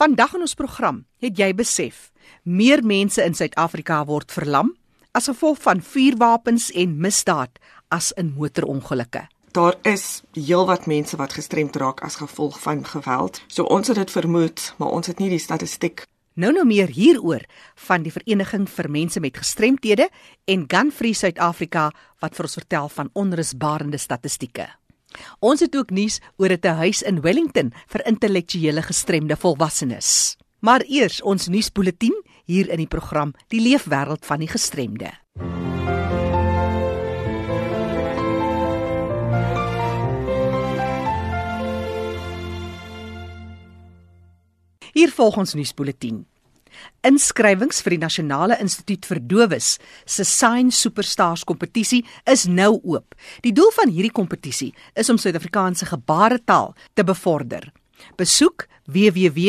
Vandag in ons program het jy besef meer mense in Suid-Afrika word verlam as gevolg van vuurwapens en misdaad as in motorongelukke. Daar is heelwat mense wat gestremd raak as gevolg van geweld. So ons het dit vermoed, maar ons het nie die statistiek Nou nou meer hieroor van die vereniging vir mense met gestremthede en Gun Free Suid-Afrika wat vir ons vertel van onrusbarende statistieke. Ons het ook nuus oor 'n huis in Wellington vir intellektuele gestremde volwassenes. Maar eers ons nuusbulletin hier in die program Die Leefwêreld van die Gestremde. Hier volg ons nuusbulletin. Inskrywings vir die Nasionale Instituut vir Dowes se Sign Superstars kompetisie is nou oop. Die doel van hierdie kompetisie is om Suid-Afrikaanse gebaretaal te bevorder. Besoek www.nid.org.za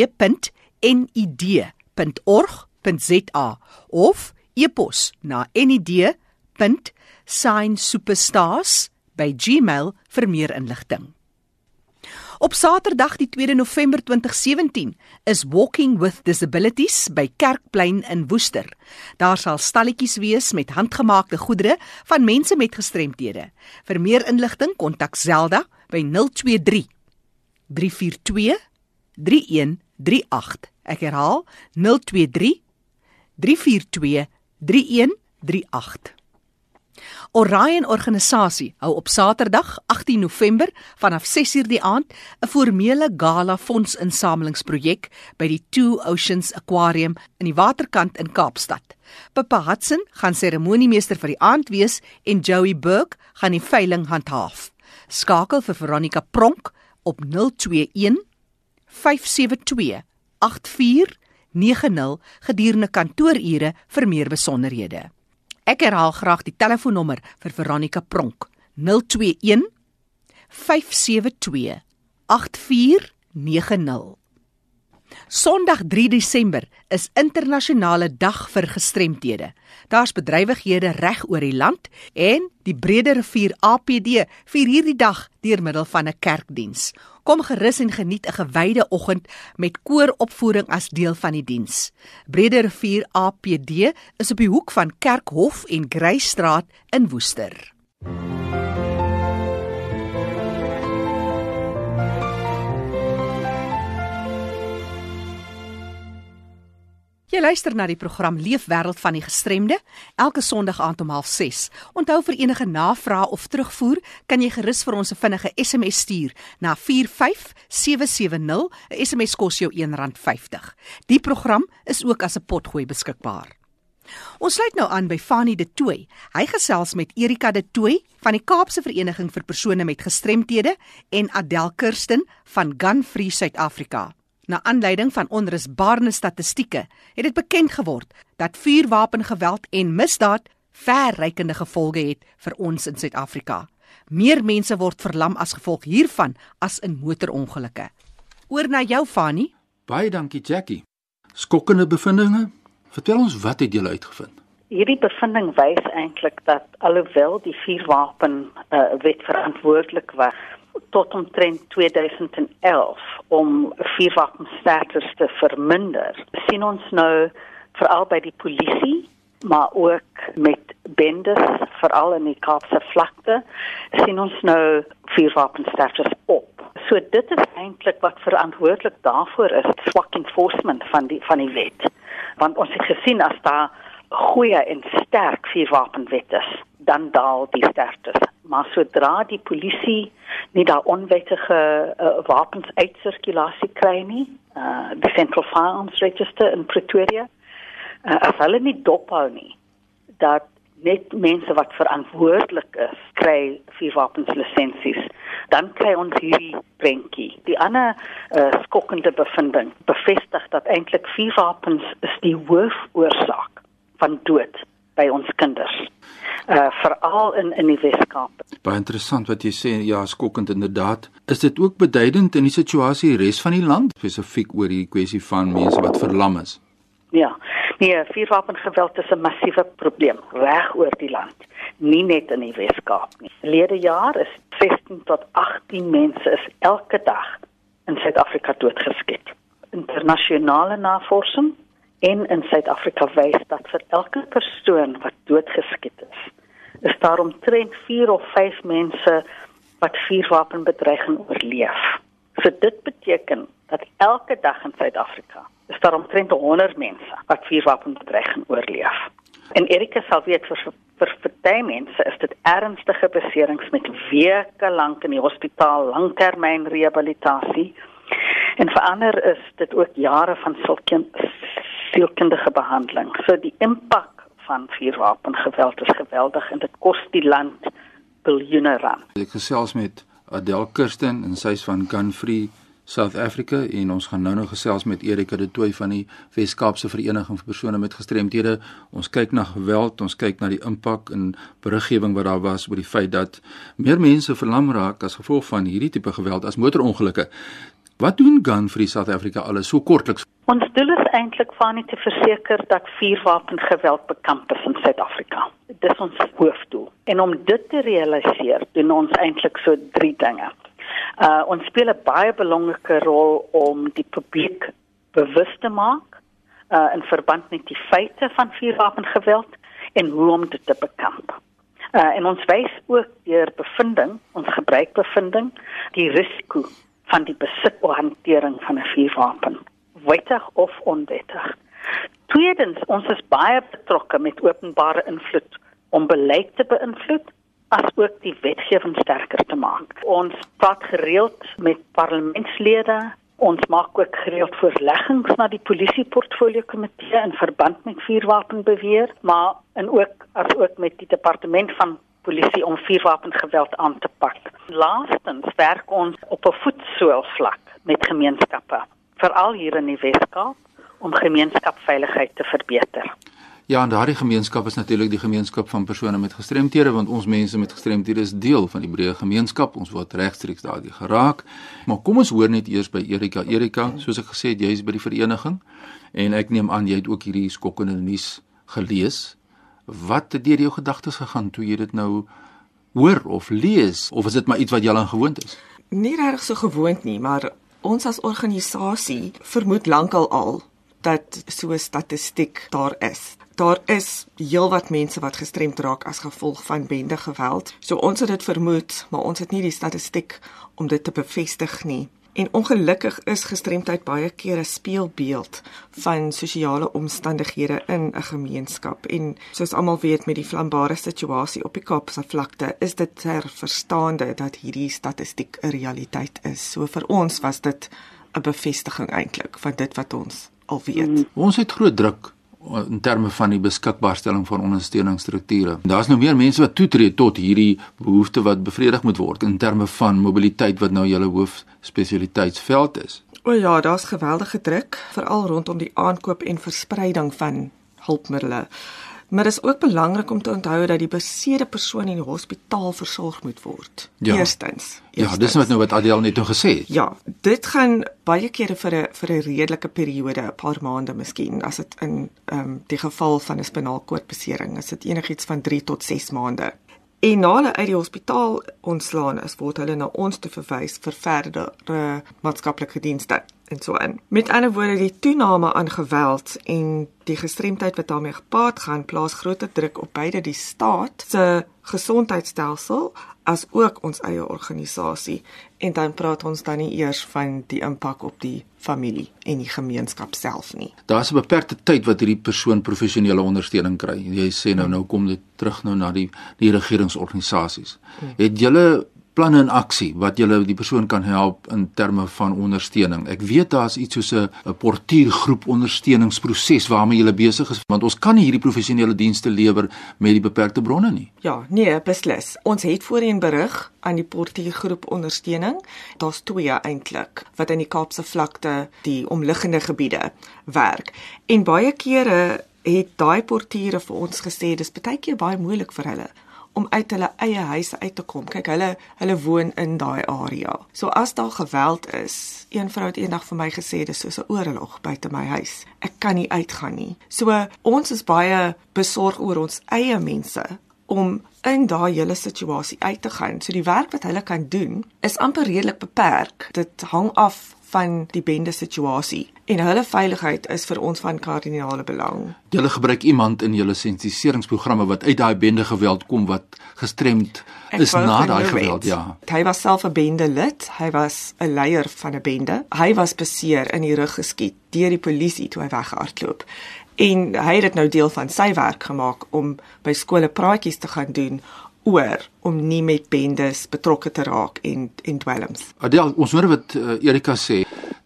of e-pos na nid.signsuperstars@gmail vir meer inligting. Op Saterdag die 2 November 2017 is Walking with Disabilities by Kerkplein in Woester. Daar sal stalletjies wees met handgemaakte goedere van mense met gestremthede. Vir meer inligting kontak Zelda by 023 342 3138. Ek herhaal 023 342 3138. Orion organisasie hou op Saterdag 18 November vanaf 6uur die aand 'n formele gala fondsinsamelingsprojek by die Two Oceans Aquarium in die waterkant in Kaapstad. Pippa Hudson gaan seremoniemeester vir die aand wees en Joey Burke gaan die veiling handhaaf. Skakel vir Veronica Pronk op 021 572 8490 gedurende kantoorure vir meer besonderhede. Ek herhaal graag die telefoonnommer vir Veronica Pronk. 021 572 8490. Sondag 3 Desember is internasionale dag vir gestremthede. Daar's bedrywighede reg oor die land en die Brede Rivier APD vier hierdie dag deur middel van 'n kerkdiens. Kom gerus en geniet 'n gewyde oggend met kooropvoering as deel van die diens. Brede Rivier APD is op die hoek van Kerkhof en Greystraat in Woester. Jy luister na die program Leefwêreld van die Gestremde elke Sondag aand om 06:30. Onthou vir enige navrae of terugvoer, kan jy gerus vir ons 'n vinnige SMS stuur na 45770. 'n SMS kos jou R1.50. Die program is ook as 'n potgooi beskikbaar. Ons sluit nou aan by Fanie De Tooy. Hy gesels met Erika De Tooy van die Kaapse Vereniging vir persone met gestremthede en Adel Kirsten van Gun Free Suid-Afrika. Na aanleiding van onrusbarende statistieke het dit bekend geword dat vuurwapengeweld en misdaad verrykende gevolge het vir ons in Suid-Afrika. Meer mense word verlam as gevolg hiervan as in motorongelukke. Oor na jou Fani. Baie dankie Jackie. Skokkende bevindinge. Vertel ons wat het julle uitgevind? Hierdie bevinding wys eintlik dat alhoewel die vuurwapen uh, wet verantwoordelik was tot omtrent 2011 om vuurwapenstaters te verminder. sien ons nou veral by die polisie, maar ook met bendes veral in die Kaapse vlakte, sien ons nou vuurwapenstaters op. So dit is eintlik wat verantwoordelik daarvoor is, swak enforcement van die van die wet. Want ons het gesien as daar goeie en sterk vuurwapenwet is, dan daal die sterktes. Maar sodra die polisie nie daai onwettige uh, wapens uitsirkulasie kry nie, uh, die Central Firearms Register in Pretoria, uh, as hulle nie dophou nie, dat net mense wat verantwoordelik is kry vuurwapenslisensies dan kry ons hierdie prentjie die ander uh, skokkende bevinding bevestig dat eintlik vuurwapens is die hoofoorsaak van dood by ons kinders. Uh veral in in die Weskaap. Baie interessant wat jy sê, ja, skokkend inderdaad. Is dit ook beduidend in die situasie res van die land spesifiek oor die kwessie van mense wat verlam is? Ja. Nee, vuurwapengeweld is 'n massiewe probleem reg oor die land, nie net in die Weskaap nie. Lede jaar is 16 tot 18 mense is elke dag in Suid-Afrika doodgeskiet internasionale navorsing en in Suid-Afrika wys dat vir elke persoon wat doodgeskiet is, is daar omtrent 4 of 5 mense wat vuurwapenbedreiging oorleef. So dit beteken dat elke dag in Suid-Afrika is daar omtrent 100 mense wat vuurwapenbedreiging oorleef. En Erika sal weet vir vir baie mense is dit ernstige beserings met weke lank in die hospitaal, langtermyn rehabilitasie. En vir ander is dit ook jare van sielkundige behandeling. So die impak van vuurwapengeweld is geweldig en dit kos die land biljoene rand. Ek gesels met Adel Kirsten en sy's van Gun Free South Africa en ons gaan nou nou gesels met Erika de Tooy van die Wes-Kaapse Vereniging vir persone met gestremthede. Ons kyk na geweld, ons kyk na die impak en beriggewing wat daar was oor die feit dat meer mense verlam raak as gevolg van hierdie tipe geweld as motorongelukke. Wat doen Gun Free South Africa alles so kortliks? Ons doel is eintlik van net te verseker dat vuurwapengeweld bekamp is in Suid-Afrika. Dit is ons hoofdoel. En om dit te realiseer, doen ons eintlik so drie dinge. Uh ons speel 'n baie belangrike rol om die publiek bewus te maak uh in verband met die feite van vuurwapengeweld en hoe om dit te bekamp. Uh en ons wys ook deur bevinding, ons gebruikbevinding, die risiko van die besit of hantering van 'n vuurwapen, wettig of onwettig. Tweedens, ons is baie betrokke met openbare invloed om beleid te beïnvloed as ook die wetgewing sterker te maak. Ons praat gereeld met parlementslede. Ons maak ook gereeld voorleggings na die polisieportfolio komitee in verband met vuurwapenbeweer, maar en ook as ook met die departement van polisie om vuurwapengeweld aan te pak. Laastens werk ons op 'n voetsool vlak met gemeenskappe, veral hier in die Weskaap om gemeenskapveiligheid te verbeter. Ja, en daardie gemeenskap is natuurlik die gemeenskap van persone met gestremthede want ons mense met gestremthede is deel van die breë gemeenskap. Ons word regstreeks daardie geraak. Maar kom ons hoor net eers by Erika. Erika, soos ek gesê het, jy is by die vereniging en ek neem aan jy het ook hierdie skokkende nuus gelees. Wat het deur jou gedagtes gegaan toe jy dit nou hoor of lees of is dit maar iets wat jy al gewoond is? Nie regtig so gewoond nie, maar ons as organisasie vermoed lankal al dat so statistiek daar is daar is heelwat mense wat gestremd raak as gevolg van bende geweld. So ons het dit vermoed, maar ons het nie die statistiek om dit te bevestig nie. En ongelukkig is gestremdheid baie keer 'n speelbeeld van sosiale omstandighede in 'n gemeenskap. En soos almal weet met die flambare situasie op die Kaapse vlakte, is dit ter verstaande dat hierdie statistiek 'n realiteit is. So vir ons was dit 'n bevestiging eintlik van dit wat ons al weet. Mm. Ons het groot druk in terme van die beskikbaarstelling van ondersteuningsstrukture. Daar's nou meer mense wat toetree tot hierdie behoefte wat bevredig moet word in terme van mobiliteit wat nou julle hoofspesialiteitsveld is. O ja, daar's geweldige druk veral rondom die aankoop en verspreiding van hulpmiddels. Maar dit is ook belangrik om te onthou dat die besede persoon in die hospitaal versorg moet word. Ja. Eerstens, eerstens. Ja, dis wat nou wat Adel net nou gesê het. Ja, dit gaan baie kere vir 'n vir 'n redelike periode, 'n paar maande miskien, as dit in ehm um, die geval van 'n spinalkoordbesering is, dit enigiets van 3 tot 6 maande. En na hulle uit die hospitaal ontslaan is, word hulle na ons te verwys vir verdere maatskaplike dienste en so aan. Met ander woorde, die toename aan geweld en die gestremdheid wat daarmee gepaard gaan, plaas groot druk op beide die staat se gesondheidstelsel as ook ons eie organisasie. En dan praat ons dan nie eers van die impak op die familie en die gemeenskap self nie. Daar's 'n beperkte tyd wat hierdie persoon professionele ondersteuning kry. Jy sê nou nou kom dit terug nou na die die regeringsorganisasies. Hmm. Het julle planne in aksie wat julle die persoon kan help in terme van ondersteuning. Ek weet daar's iets soos 'n portuïergroep ondersteuningsproses waarmee julle besig is want ons kan nie hierdie professionele dienste lewer met die beperkte bronne nie. Ja, nee, beslis. Ons het voorheen berig aan die portuïergroep ondersteuning. Daar's twee eintlik wat in die Kaapse vlakte die omliggende gebiede werk. En baie kere het daai portiere vir ons gesê dis baie keer baie moeilik vir hulle om uit hulle eie huise uit te kom. Kyk, hulle hulle woon in daai area. So as daar geweld is, een vrou het eendag vir my gesê dis soos 'n oorlog buite my huis. Ek kan nie uitgaan nie. So ons is baie besorg oor ons eie mense om in daai hele situasie uit te gaan. So die werk wat hulle kan doen is amper redelik beperk. Dit hang af van die bende situasie en hulle veiligheid is vir ons van kardinale belang. Julle gebruik iemand in julle sensitisieringsprogramme wat uit daai bende geweld kom wat gestremd is na daai geweld, ja. Hy was self 'n bende lid, hy was 'n leier van 'n bende. Hy was beseer in die rug geskiet deur die polisie toe hy weggehardloop. En hy het dit nou deel van sy werk gemaak om by skole praatjies te gaan doen oor om nie met bendes betrokke te raak en en dwelms. Adel, ons hoor wat uh, Erika sê.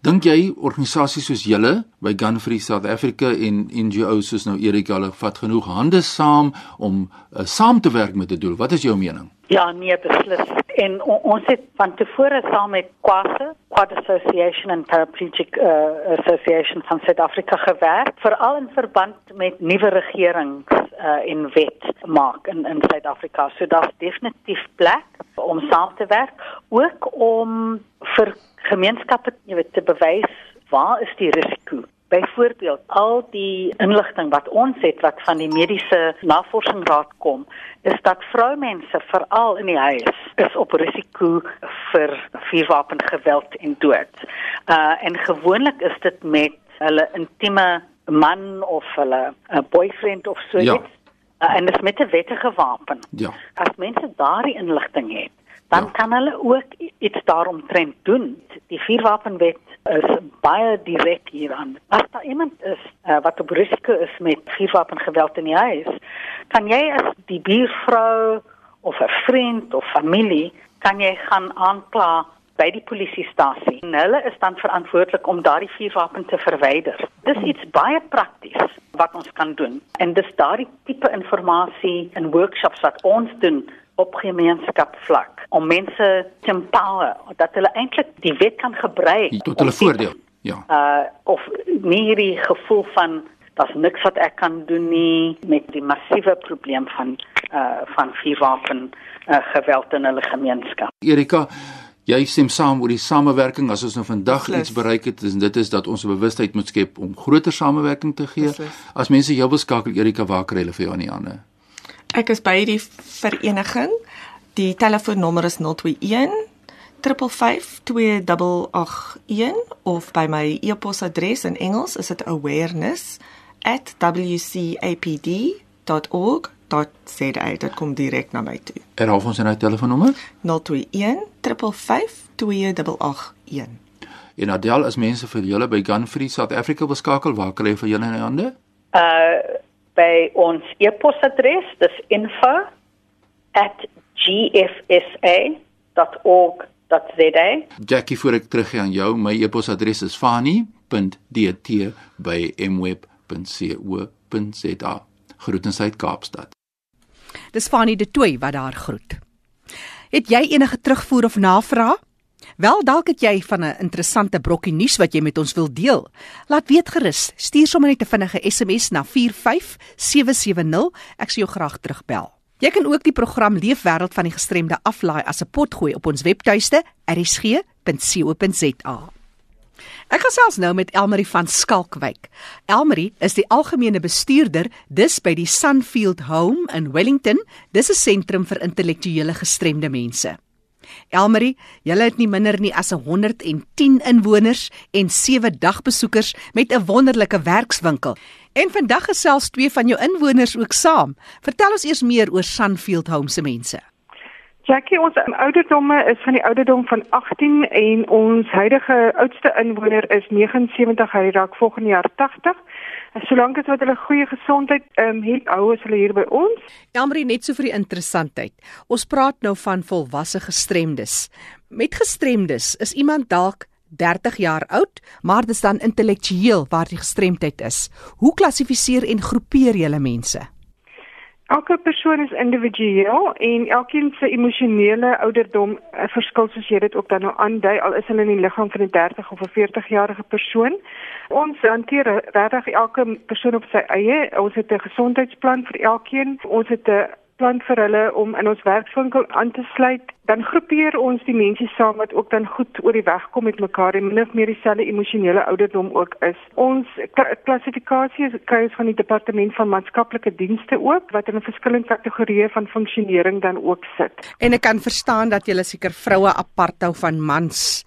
Dink jy organisasies soos julle by Gun Free South Africa en NGOs soos nou Erika hulle vat genoeg hande saam om uh, saam te werk met 'n doel? Wat is jou mening? Ja, nee, beslis. En on, ons het van tevore saam met Kwase, Quad Association and Paraplegic uh, Association van Suid-Afrika gewerk, veral in verband met nuwe regerings uh, en wet maak in in Suid-Afrika. So daar's definitief plek om saam te werk, ook om vir gemeenskappe weet, te bewys waar is die risiko Byvoorbeeld al die inligting wat ons het wat van die mediese navorsingsraad kom, is dat vroumense veral in die huis is op risiko vir vuurwapengeweld en dood. Uh en gewoonlik is dit met hulle intieme man of hulle 'n boyfriend of so iets. Ja. Uh, en dit met 'n wettige wapen. Ja. As mense daardie inligting het, dan ja. kan hulle ook iets daaromtrent doen. Die vuurwapenwet is baie direk hieraan. As daar iemand is uh, wat op risiko is met vuurwapengeweld in die huis, kan jy as die buurvrou of 'n vriend of familie kan jy gaan aankla by die polisiestasie. En hulle is dan verantwoordelik om daardie vuurwapen te verwyder. Dis iets baie prakties wat ons kan doen. En dis daardie tipe inligting en workshops wat ons doen op gemeenskapsvlak om mense te empower dat hulle eintlik die wet kan gebruik tot hulle voordeel. Ja. Uh of nie hierdie gevoel van daar's niks wat ek kan doen nie met die massiewe probleem van uh van vuurwapen uh, geweld in hulle gemeenskap. Erika Jy stem saam oor die samewerking as ons nou vandag Beslis. iets bereik het en dit is dat ons 'n bewustheid moet skep om groter samewerking te gee. Beslis. As mense jou wil skakel Erika, waar kry hulle vir jou aan die hande? Ek is by die vereniging. Die telefoonnommer is 021 55281 of by my e-posadres in Engels is dit awareness@wcapd.org.za. Dit kom direk na my toe. En of ons 'n telefoonnommer? 021 55281. En Adel, as mense vir julle by Gun Free South Africa beskakel, waar kry hulle vir julle in die hande? Uh by ons e-posadres, dis info@gfsa.org.za. Jackie, voor ek teruggaan aan jou, my e-posadres is fani.dt@mweb.co.za. Groetens uit Kaapstad. Dis Fani de Tooi wat daar groet. Het jy enige terugvoer of navraag? Wel dalk het jy van 'n interessante brokkie nuus wat jy met ons wil deel. Laat weet gerus. Stuur sommer net 'n vinnige SMS na 45770. Ek sal jou graag terugbel. Jy kan ook die program Leefwêreld van die gestremde aflaai as 'n potgooi op ons webtuiste erisg.co.za. Ek gesels nou met Elmarie van Skalkwyk. Elmarie is die algemene bestuurder dis by die Sunfield Home in Wellington. Dis 'n sentrum vir intellektuele gestremde mense. Elmarie, julle het nie minder nie as 110 inwoners en 7 dagbesoekers met 'n wonderlike werkswinkel. En vandag gesels twee van jou inwoners ook saam. Vertel ons eers meer oor Sunfield Homes se mense. Jackie, ons ouderdomme is van die ouderdom van 18 en ons huidige oudste inwoner is 79, hy raak volgende jaar 80. Solank as wat hulle goeie gesondheid ehm um, het, hou as hulle hier by ons. Jammer net so vir die interessantheid. Ons praat nou van volwasse gestremdes. Met gestremdes is iemand dalk 30 jaar oud, maar dit is dan intellektueel waar die gestremdheid is. Hoe klassifiseer en groepeer julle mense? Elke persoon is individueel en elkeen se emosionele ouderdom uh, verskil soos jy dit ook dan nou aandui al is hulle in die liggaam van 'n 30 of 'n 40 jarige persoon. Ons hanteer regtig elke persoon op sy eie. Ons het 'n gesondheidsplan vir elkeen. Ons het 'n plan vir hulle om in ons werkswinkel aan te sluit, dan groepeer ons die mense saam wat ook dan goed oor die weg kom met mekaar en min of meer dieselfde emosionele ouderdom ook is. Ons klassifikasie kry ons van die departement van maatskaplike dienste ook wat in verskillende kategorieë van funksionering dan ook sit. En ek kan verstaan dat jy seker vroue apart hou van mans,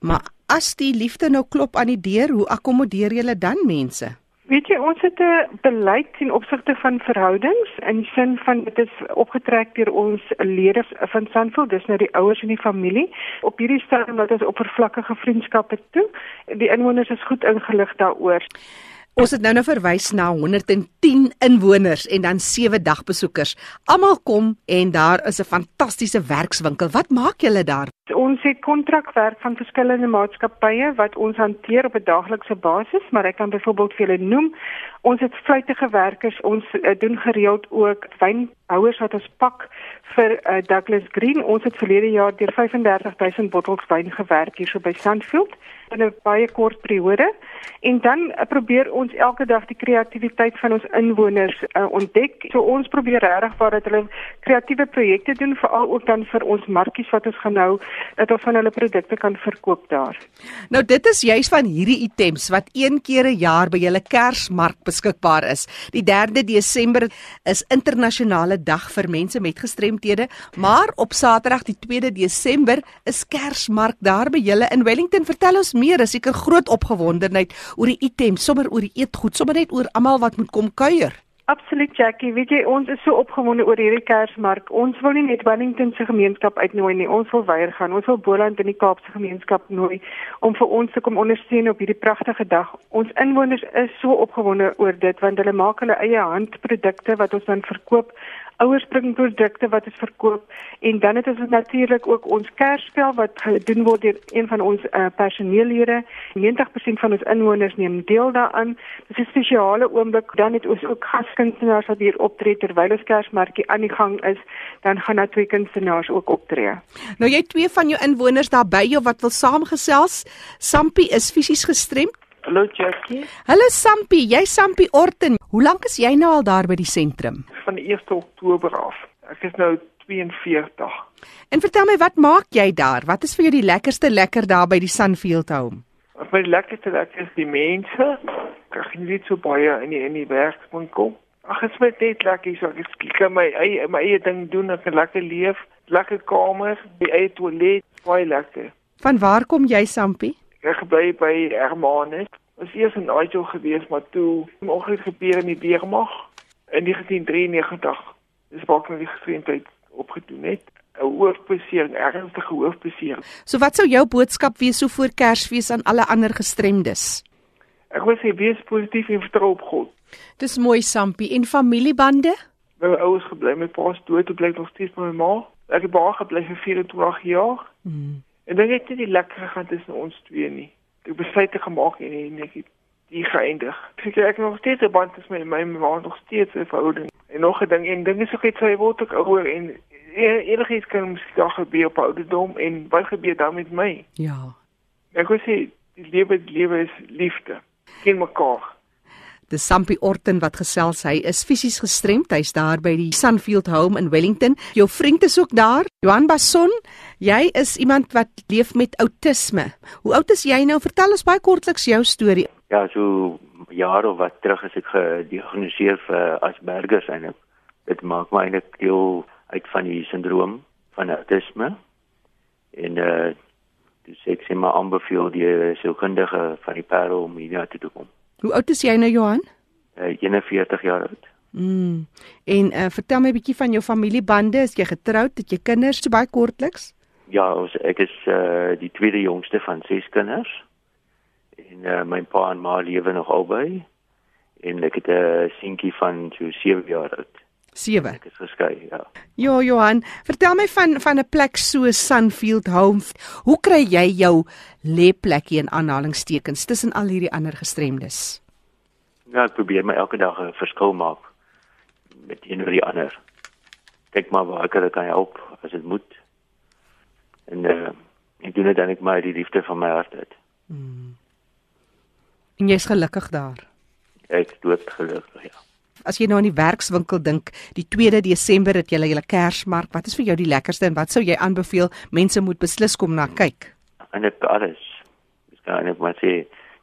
maar as die liefde nou klop aan die deur, hoe akkommodeer julle dan mense? Weet jy, ons het 'n beleid ten opsigte van verhoudings in die sin van dit is opgetrek deur ons lede van Sanfil, dis nou die ouers en die familie. Op hierdie stadium wat ons oppervlakkige vriendskappe toe, die inwoners is goed ingelig daaroor. Ons het nou nou verwys na 110 inwoners en dan 7 dagbesoekers. Almal kom en daar is 'n fantastiese werkswinkel. Wat maak julle daar? Ons het kontrakwerk van verskillende maatskappye wat ons hanteer op 'n daaglikse basis, maar ek kan byvoorbeeld vir julle noem, ons het vlugtige werkers, ons uh, doen gereeld ook wynhouers wat ons pak vir uh, Douglas Green. Ons het verlede jaar deur 35000 bottels wyn gewerk hierso by Sandfield in 'n baie kort periode. En dan uh, probeer ons elke dag die kreatiwiteit van ons inwoners uh, ontdek. So ons probeer regtig waar dat hulle kreatiewe projekte doen veral ook dan vir ons markies wat ons gaan nou dat ons van hulle produkte kan verkoop daar. Nou dit is juis van hierdie items wat een keer 'n jaar by julle Kersmark beskikbaar is. Die 3de Desember is internasionale dag vir mense met gestremthede, maar op Saterdag die 2de Desember is Kersmark daar by julle in Wellington. Vertel ons meer, is seker groot opgewondenheid oor die items, sommer oor die eetgoed, sommer net oor almal wat moet kom kuier. Absoluut Jackie, weet jy ons is so opgewonde oor hierdie Kersmark. Ons wil nie net Wellington se gemeenskap uitnooi nie, ons wil weier gaan. Ons wil Boland in die Kaapse gemeenskap nooi om vir ons te kom ondersteun op hierdie pragtige dag. Ons inwoners is so opgewonde oor dit want hulle maak hulle eie handprodukte wat ons dan verkoop ouers bring produkte wat ons verkoop en dan het ons natuurlik ook ons Kersspel wat gedoen word deur een van ons uh, personeellede. 90% van ons inwoners neem deel daaraan. Dit is 'n spesiale oomblik. Dan het ons ook gaskunstenaars wat hier optree terwyl ons Kersmarkie aan die gang is. Dan gaan daar twee kunstenaars ook optree. Nou jy twee van jou inwoners daar by jou wat wil saamgesels. Sampie is fisies gestremd. Hallo Jackie. Hallo Sampie, jy Sampie Orton. Hoe lank is jy nou al daar by die sentrum? Van die 1 Oktober af. Ek is nou 42. En vertel my wat maak jy daar? Wat is vir jou die lekkerste lekker daar by die Sunfield Home? Wat my lekkerste lekker is die mense. Ek gaan nie so baie in die in die werkswinkel. Ag, dit is net lekker so ek kan my eie my eie ding doen, ek kan lekker leef, lekker kamer, die eie toilet, baie lekker. Van waar kom jy Sampie? Ek bly by Hermanus. Was eers in Aito gewees, maar toe ongeluk gebeur in die weermag in 1993. Dis waar ek my gestremdheid opgedoen het. 'n Hoofbesering, ernstige hoofbesering. So wat sou jou boodskap wees so voor Kersfees aan alle ander gestremdes? Ek wil sê wees positief en vertrou op God. Dis mooi Sampie en familiebande? My ouers gebly met pa's dood, ek bly nog steeds by my ma. Ek het baie gebly vir 24 jaar. Hmm. En dit het nie die lekker gegaan tussen ons twee nie. Ek besluit te gemaak en en ek het die geëindig. Ek ek nog steeds 'n band tussen my my ma nog steeds 'n verhouding. En nog 'n ding, en ding is ook iets wat word ook ouer en enigiets kan miskien daar gebeur op ouderdom en wat gebeur dan met my? Ja. Ek wil sê die lewe die lewe is liefde. Ken mekaar. Dis Sampie Orton wat gesels. Hy is fisies gestremd. Hy's daar by die Sunfield Home in Wellington. Jou vriend is ook daar. Johan Bason, jy is iemand wat leef met outisme. Hoe oud is jy nou? Vertel ons baie kortliks jou storie. Ja, so jare of wat terug is ek gediagnoseer vir Asperger syne. Dit maak my eintlik deel uit van die sindroom van outisme. En eh uh, dis ek sê maar aanbeveel die sielkundige van die Parel om hier na toe te kom. Hoe oud is jy nou Johan? Uh, 41 jaar oud. Mm. En uh, vertel my 'n bietjie van jou familiebande. Is jy getroud? Het jy kinders? So baie kortliks? Ja, ons, ek is uh, die tweede jongste van ses kinders. En uh, my pa en ma lewe nog albei. En ek het 'n uh, seentjie van so 7 jaar oud. 7. Ek is geskei, ja. Ja, Johan, vertel my van van 'n plek so Sunfield Home. Hoe kry jy jou lêplekkie in aanhalingstekens tussen al hierdie ander gestremdes? Ja, ek probeer my elke dag 'n verskil maak met een of die ander. Kyk maar waar ek hulle kan help as dit moet. En uh, ek doen dit dan ek maar die liefde van my hart uit. Hmm. En jy's gelukkig daar. Ek dood gelukkig, ja. As jy nou aan die werkswinkel dink, die 2de Desember het julle julle Kersmark. Wat is vir jou die lekkerste en wat sou jy aanbeveel mense moet beslis kom na kyk? En dit alles. Dis kan net maar sê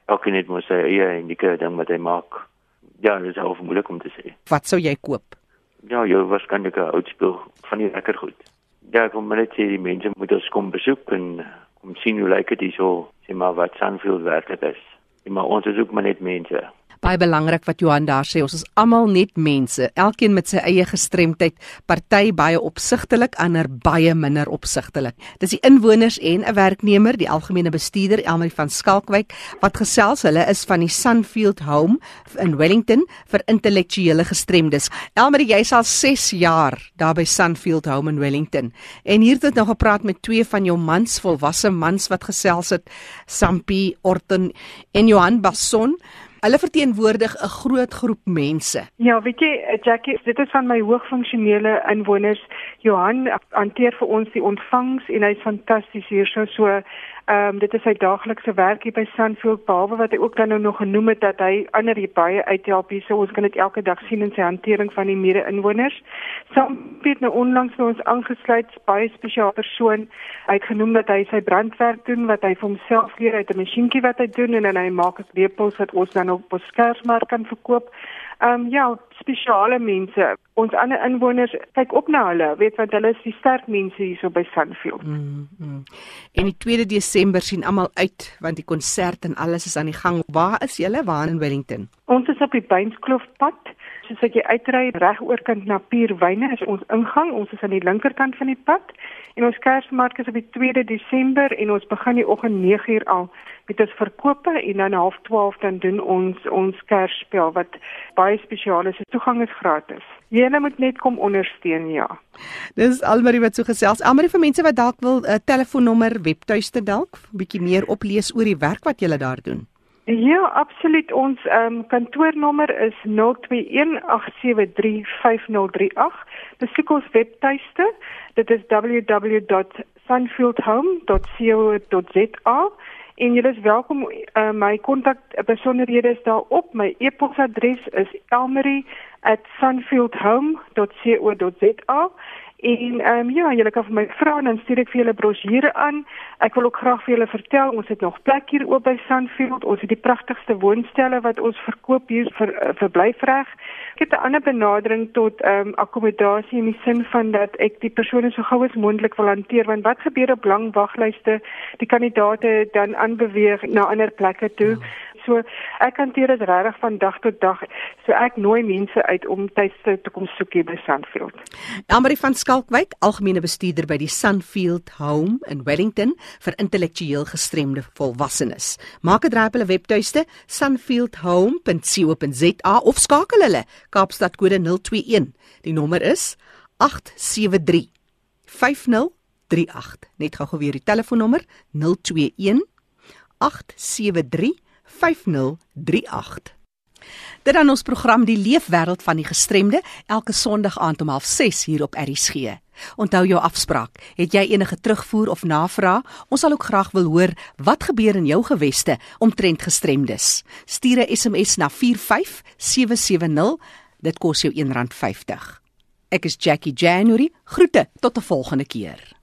elke net moet sy eie unieke ding wat hy maak. Ja, dit is al moeilik om te sê. Wat sou jy koop? Ja, jy waarskynlik 'n oud speel van die lekker goed. Ja, ek wil maar net sê die mense moet ons kom besoek en kom sien hoe lyk dit hierso, sê maar wat Sunfield werklik is. En maar ons is ook maar net mense baie belangrik wat Johan daar sê. Ons is almal net mense, elkeen met sy eie gestremdheid, party baie opsigtelik, ander baie minder opsigtelik. Dis die inwoners en 'n werknemer, die algemene bestuurder Elmarie van Skalkwyk wat gesels. Hulle is van die Sunfield Home in Wellington vir intellektuele gestremdes. Elmarie, jy's al 6 jaar daar by Sunfield Home in Wellington. En hier het ons nou gepraat met twee van jou mans, volwasse mans wat gesels het, Sampie Orton en Johan Basson. Hulle verteenwoordig 'n groot groep mense. Ja, weet jy, Jackie, dit is van my hoogfunksionele inwoners. Johan hanteer vir ons die ontvangs en hy's fantasties hier so so Ehm um, dit is sy daaglikse werk hier by Sunfield behalwe wat hy ook dan nou nog genoem het dat hy ander hier baie uithelp hier so ons kan dit elke dag sien in sy hantering van die mede-inwoners. Sam het nou onlangs by ons aangesluit, baie spesiale persoon. Hy het genoem dat hy sy brandwerk doen wat hy vir homself leer uit 'n masjienkie wat hy doen en dan hy maak ek lepels wat ons dan op op skersmark kan verkoop. Ehm um, ja, spesiale mense. Ons ander inwoners kyk op na hulle, weet want hulle is die sterk mense hierso by Sunfield. Mm, mm. En die 2de Desember sien almal uit want die konsert en alles is aan die gang. Waar is julle? Waar in Wellington? Ons is op die Beinskloofpad. Soos ek jy uitry reg oorkant na Pierwyne is ons ingang. Ons is aan die linkerkant van die pad. En ons Kersmark is op die 2de Desember en ons begin die oggend 9uur al met ons verkope en dan half 12 dan doen ons ons Kersspel wat baie spesiaal is. Toegang is gratis. Jy moet net kom ondersteun, ja. Dis Almarie wat so gesels. Almarie vir mense wat dalk wil 'n uh, telefoonnommer, webtuiste dalk, bietjie meer oplees oor die werk wat jy daar doen. Ja, absoluut. Ons um, kantoornommer is 0218735038. Besoek ons webtuiste. Dit is www.sunfieldhome.co.za en julle is welkom uh, my kontak besonderhede is daarop my e-posadres is elmarie@sunfieldhome.co.za En ehm um, ja, julle kan vir my vra en dan stuur ek vir julle brosjure aan. Ek wil ook graag vir julle vertel, ons het nog plek hier oop by Sandfield. Ons het die pragtigste woonstelle wat ons verkoop hier vir uh, verblyfreg. Ek het 'n ander benadering tot ehm um, akkommodasie in die sin van dat ek die persone so gou as moontlik wil hanteer want wat gebeur op lang waglyste? Die kandidaate dan aanbeweeg na ander plekke toe. Ja. So ek hanteer dit regtig van dag tot dag. So ek nooi mense uit om tyd te kom soek hier by Sunfield. Amri van Skalkwyk, algemene bestuurder by die Sunfield Home in Wellington vir intellektueel gestremde volwassenes. Maak 'n draai op hulle webtuiste sunfieldhome.co.za of skakel hulle Kaapstad kode 021. Die nommer is 873 5038. Net gou-gou weer die telefoonnommer 021 873 5038. Dit dan ons program die leefwêreld van die gestremde elke Sondag aand om 06:30 hier op RSG. Onthou jou afspraak. Het jy enige terugvoer of navraag? Ons sal ook graag wil hoor wat gebeur in jou geweste omtrent gestremdes. Stuur 'n SMS na 45770. Dit kos jou R1.50. Ek is Jackie January. Groete tot 'n volgende keer.